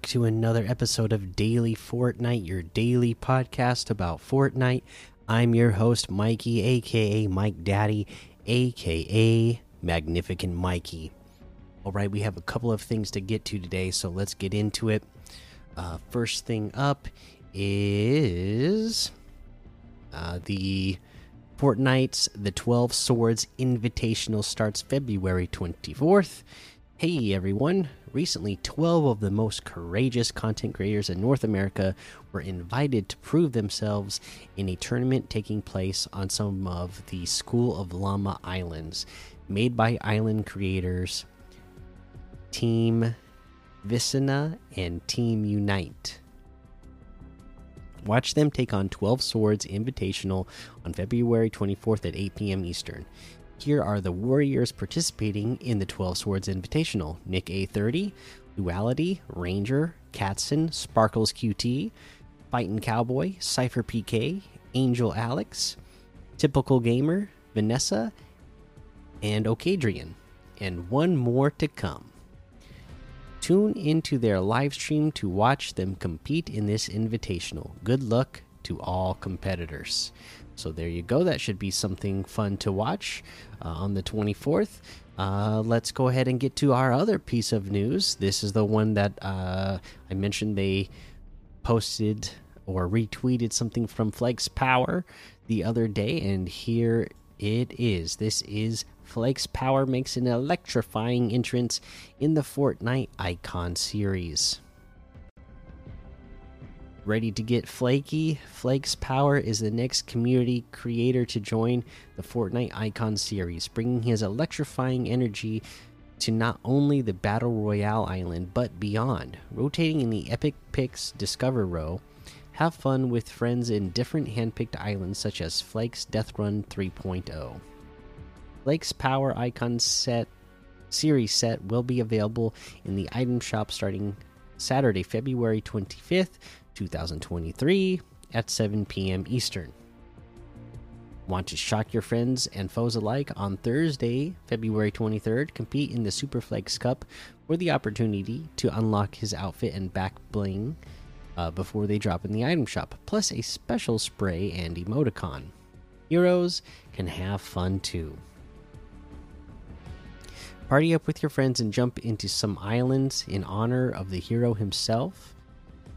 Back to another episode of Daily Fortnite, your daily podcast about Fortnite. I'm your host, Mikey, aka Mike Daddy, aka Magnificent Mikey. All right, we have a couple of things to get to today, so let's get into it. Uh, first thing up is uh, the Fortnite's The 12 Swords Invitational starts February 24th. Hey everyone, recently 12 of the most courageous content creators in North America were invited to prove themselves in a tournament taking place on some of the School of Llama Islands, made by island creators Team Vicina and Team Unite. Watch them take on 12 Swords Invitational on February 24th at 8 p.m. Eastern. Here are the warriors participating in the 12 Swords Invitational NickEh30, Duality, Ranger, Katson, Sparkles QT, Fightin' Cowboy, Cypher PK, Angel Alex, Typical Gamer, Vanessa, and Okadrian. And one more to come. Tune into their live stream to watch them compete in this invitational. Good luck to all competitors. So there you go. That should be something fun to watch uh, on the 24th. Uh, let's go ahead and get to our other piece of news. This is the one that uh, I mentioned they posted or retweeted something from Flakes Power the other day, and here it is. This is Flakes Power makes an electrifying entrance in the Fortnite Icon series. Ready to get flaky? Flakes Power is the next community creator to join the Fortnite Icon series, bringing his electrifying energy to not only the Battle Royale island but beyond. Rotating in the Epic Picks Discover row, have fun with friends in different handpicked islands such as Flakes Death Run 3.0. Flakes Power Icon set series set will be available in the item shop starting Saturday, February 25th 2023 at 7 p.m. Eastern. Want to shock your friends and foes alike on Thursday, February 23rd? Compete in the Super Flakes Cup for the opportunity to unlock his outfit and back bling uh, before they drop in the item shop, plus a special spray and emoticon. Heroes can have fun too. Party up with your friends and jump into some islands in honor of the hero himself.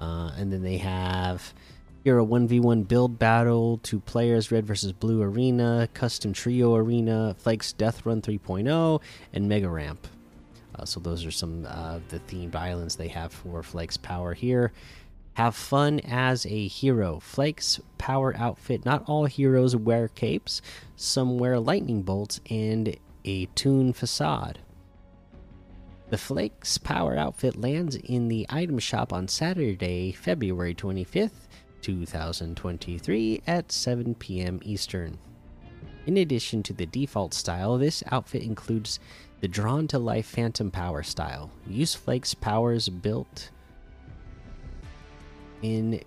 Uh, and then they have here a 1v1 build battle, two players, red versus blue arena, custom trio arena, Flakes Death Run 3.0, and Mega Ramp. Uh, so those are some of uh, the themed islands they have for Flakes Power here. Have fun as a hero. Flakes Power outfit. Not all heroes wear capes. Some wear lightning bolts and a toon facade. The Flakes Power outfit lands in the item shop on Saturday, February 25th, 2023 at 7 p.m. Eastern. In addition to the default style, this outfit includes the Drawn to Life Phantom Power style. Use Flakes powers built in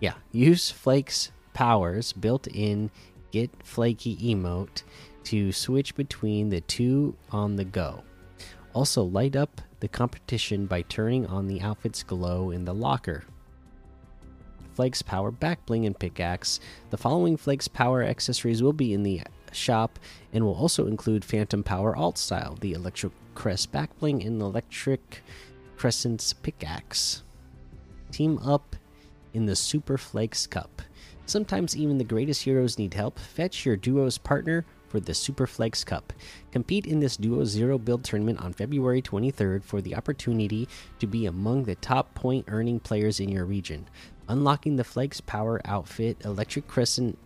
yeah, use Flakes powers built in Get Flaky emote to switch between the two on the go. Also, light up the competition by turning on the outfit's glow in the locker. Flakes Power Back Bling and Pickaxe. The following Flakes Power accessories will be in the shop and will also include Phantom Power Alt Style, the Electric Crest Back Bling, and Electric Crescent's Pickaxe. Team up in the Super Flakes Cup. Sometimes even the greatest heroes need help. Fetch your duo's partner for the Super Flakes Cup. Compete in this Duo Zero build tournament on February 23rd for the opportunity to be among the top point earning players in your region. Unlocking the Flakes Power outfit, Electric Crescent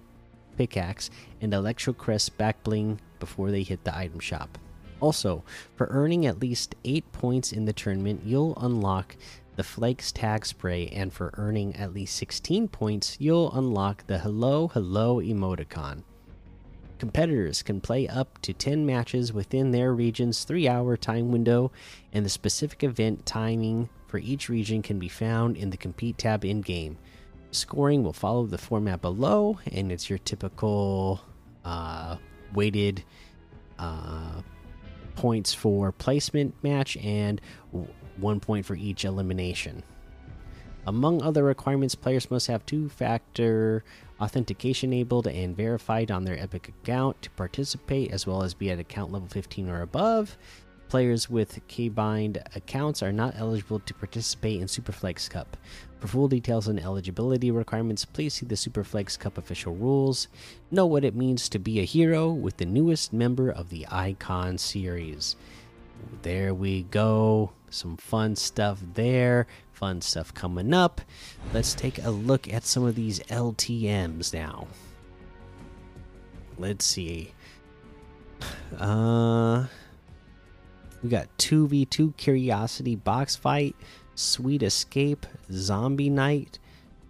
pickaxe, and Electro Crest back bling before they hit the item shop. Also, for earning at least 8 points in the tournament, you'll unlock the Flakes tag spray, and for earning at least 16 points, you'll unlock the Hello Hello emoticon. Competitors can play up to 10 matches within their region's 3 hour time window, and the specific event timing for each region can be found in the Compete tab in game. Scoring will follow the format below, and it's your typical uh, weighted uh, points for placement match and one point for each elimination. Among other requirements, players must have two factor authentication enabled and verified on their Epic account to participate, as well as be at account level 15 or above. Players with Keybind accounts are not eligible to participate in Super Flakes Cup. For full details on eligibility requirements, please see the Super Flakes Cup official rules. Know what it means to be a hero with the newest member of the Icon series. There we go. Some fun stuff there. Fun stuff coming up. Let's take a look at some of these LTMs now. Let's see. Uh we got 2v2 Curiosity Box Fight, Sweet Escape, Zombie Night,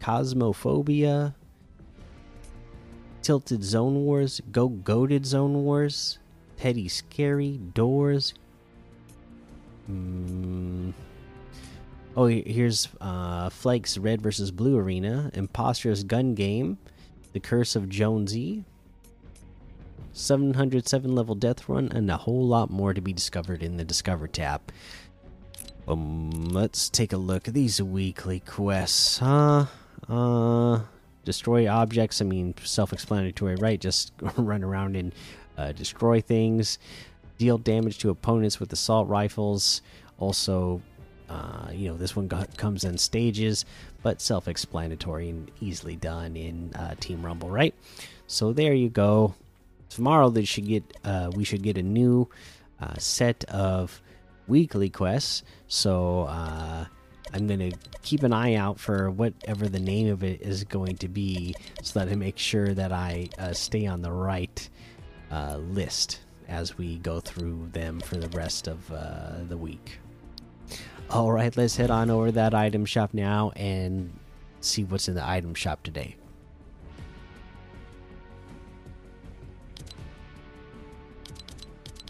Cosmophobia, Tilted Zone Wars, Go Goaded Zone Wars, Petty Scary, Doors. Mm. Oh, here's uh, Flakes Red versus Blue Arena, Imposter's Gun Game, The Curse of Jonesy, 707 level death run, and a whole lot more to be discovered in the Discover tab. Um, let's take a look at these weekly quests, huh? Uh, destroy objects. I mean, self-explanatory, right? Just run around and uh, destroy things. Deal damage to opponents with assault rifles. Also, uh, you know, this one got, comes in stages, but self-explanatory and easily done in uh, Team Rumble, right? So there you go tomorrow they should get uh, we should get a new uh, set of weekly quests. So uh, I'm gonna keep an eye out for whatever the name of it is going to be, so that I make sure that I uh, stay on the right list as we go through them for the rest of the week. All right, let's head on over that item shop now and see what's in the item shop today.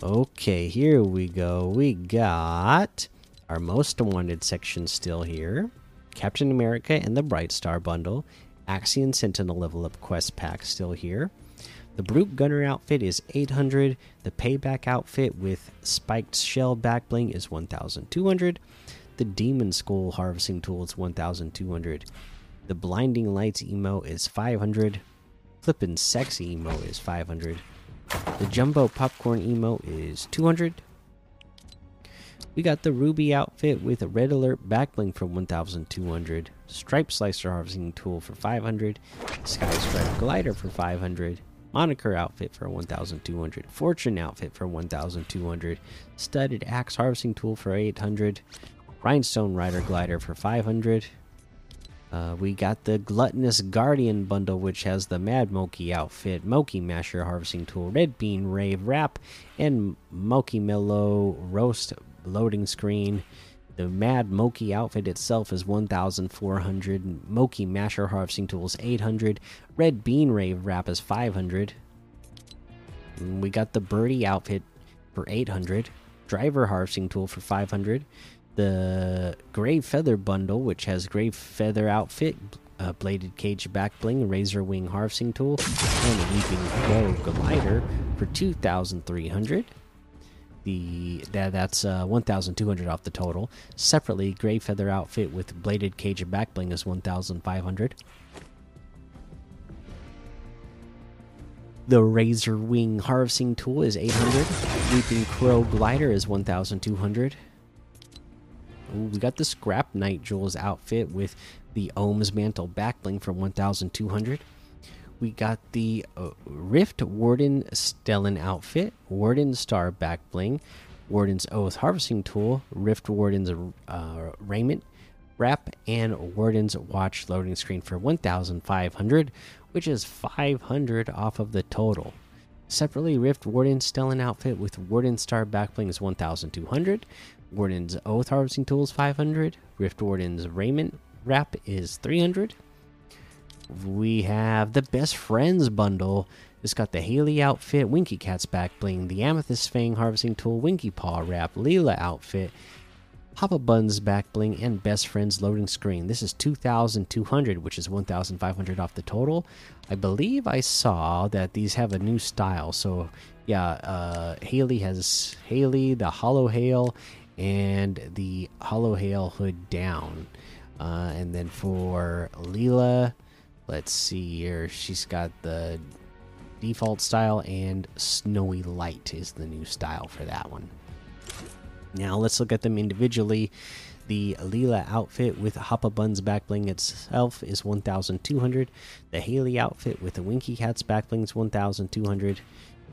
Okay, here we go. We got our most wanted section still here. Captain America and the Bright Star bundle. Axion Sentinel level up quest pack still here. The Brute Gunner outfit is 800. The Payback outfit with spiked shell back bling is 1200. The Demon Skull harvesting tool is 1200. The Blinding Lights emo is 500. Flippin' Sexy emo is 500. The Jumbo Popcorn Emo is 200. We got the Ruby outfit with a Red Alert backbling for 1200. Stripe Slicer Harvesting Tool for 500. Sky Stripe Glider for 500. Moniker outfit for 1200. Fortune outfit for 1200. Studded Axe Harvesting Tool for 800. Rhinestone Rider Glider for 500. Uh, we got the Gluttonous Guardian bundle, which has the Mad Moki outfit, Moki Masher Harvesting Tool, Red Bean Rave Wrap, and Moki Mellow Roast Loading Screen. The Mad Moki outfit itself is 1,400. Moki Masher Harvesting Tool is 800. Red Bean Rave Wrap is 500. And we got the Birdie outfit for 800. Driver Harvesting Tool for 500 the Grave Feather bundle, which has Grave Feather outfit, uh, bladed cage back bling, razor wing harvesting tool, and a leaping crow glider for two thousand three hundred. The that that's uh, one thousand two hundred off the total. Separately, Grave Feather outfit with bladed cage back bling is one thousand five hundred. The Razor Wing Harvesting Tool is 800. Weeping Crow Glider is 1200. Ooh, we got the Scrap Knight Jules outfit with the Ohm's Mantle backbling for 1200. We got the uh, Rift Warden Stellan outfit, Warden Star backbling, Warden's Oath Harvesting Tool, Rift Warden's uh, Raiment Wrap, and Warden's Watch loading screen for 1500, which is 500 off of the total. Separately, Rift Warden Stellan outfit with Warden Star backbling is 1200. Warden's Oath Harvesting Tools 500. Rift Warden's Raiment Wrap is 300. We have the Best Friends bundle. It's got the Haley outfit, Winky Cat's back bling, the Amethyst Fang Harvesting Tool, Winky Paw Wrap, Leela outfit, Papa Bun's back bling, and Best Friends loading screen. This is 2,200, which is 1,500 off the total. I believe I saw that these have a new style. So, yeah, uh, Haley has Haley, the Hollow Hail, and the Hollow Hail hood down. Uh, and then for Leela, let's see here. She's got the default style and Snowy Light is the new style for that one. Now let's look at them individually. The Leela outfit with Hoppa Buns backbling itself is 1200. The Haley outfit with the Winky Cat's backbling is 1200.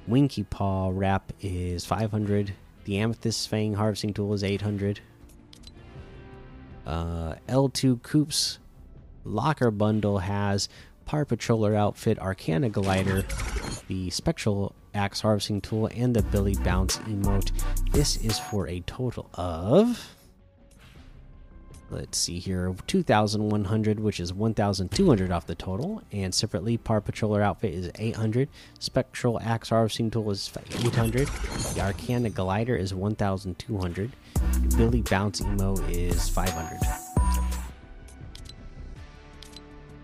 Winky Paw wrap is 500. The Amethyst Fang harvesting tool is 800. Uh, L2 Coops locker bundle has Par Patroller outfit, Arcana glider, the Spectral axe harvesting tool, and the Billy Bounce emote. This is for a total of let's see here 2100 which is 1200 off the total. And separately par patroller outfit is 800 spectral axe harvesting tool is 800 the arcana glider is 1200 billy bounce emo is 500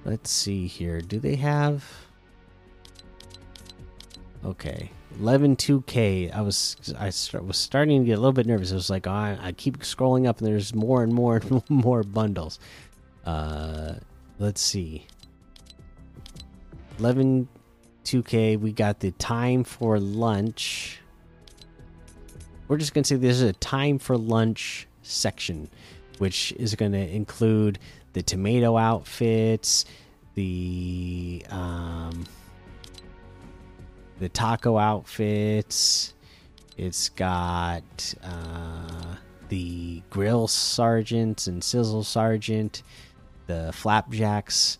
let's see here. Do they have? Okay. 11 2k i was i was starting to get a little bit nervous. It was like oh, I, I, keep scrolling up and there's more and more and more bundles. Uh let's see. 11 2k we got the time for lunch. We're just gonna say there's a time for lunch section which is going to include the tomato outfits the um the taco outfits. It's got uh, the grill sergeant and sizzle sergeant, the flapjacks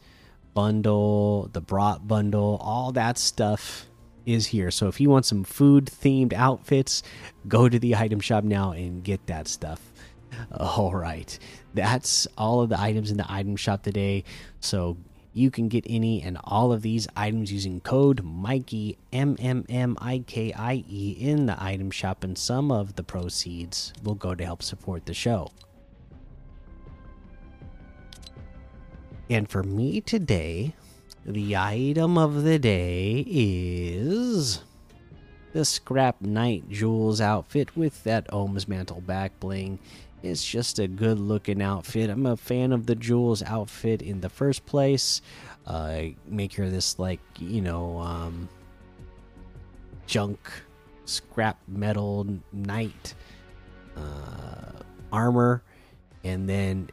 bundle, the brat bundle, all that stuff is here. So if you want some food themed outfits, go to the item shop now and get that stuff. All right. That's all of the items in the item shop today. So you can get any and all of these items using code Mikey M M M I K I E in the item shop, and some of the proceeds will go to help support the show. And for me today, the item of the day is the Scrap Knight Jules outfit with that Ohms Mantle back bling it's just a good looking outfit. I'm a fan of the Jules outfit in the first place. Uh, make her this like you know um, junk scrap metal knight uh, armor, and then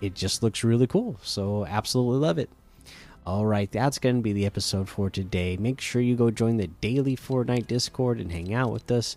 it just looks really cool. So absolutely love it. All right, that's going to be the episode for today. Make sure you go join the daily Fortnite Discord and hang out with us.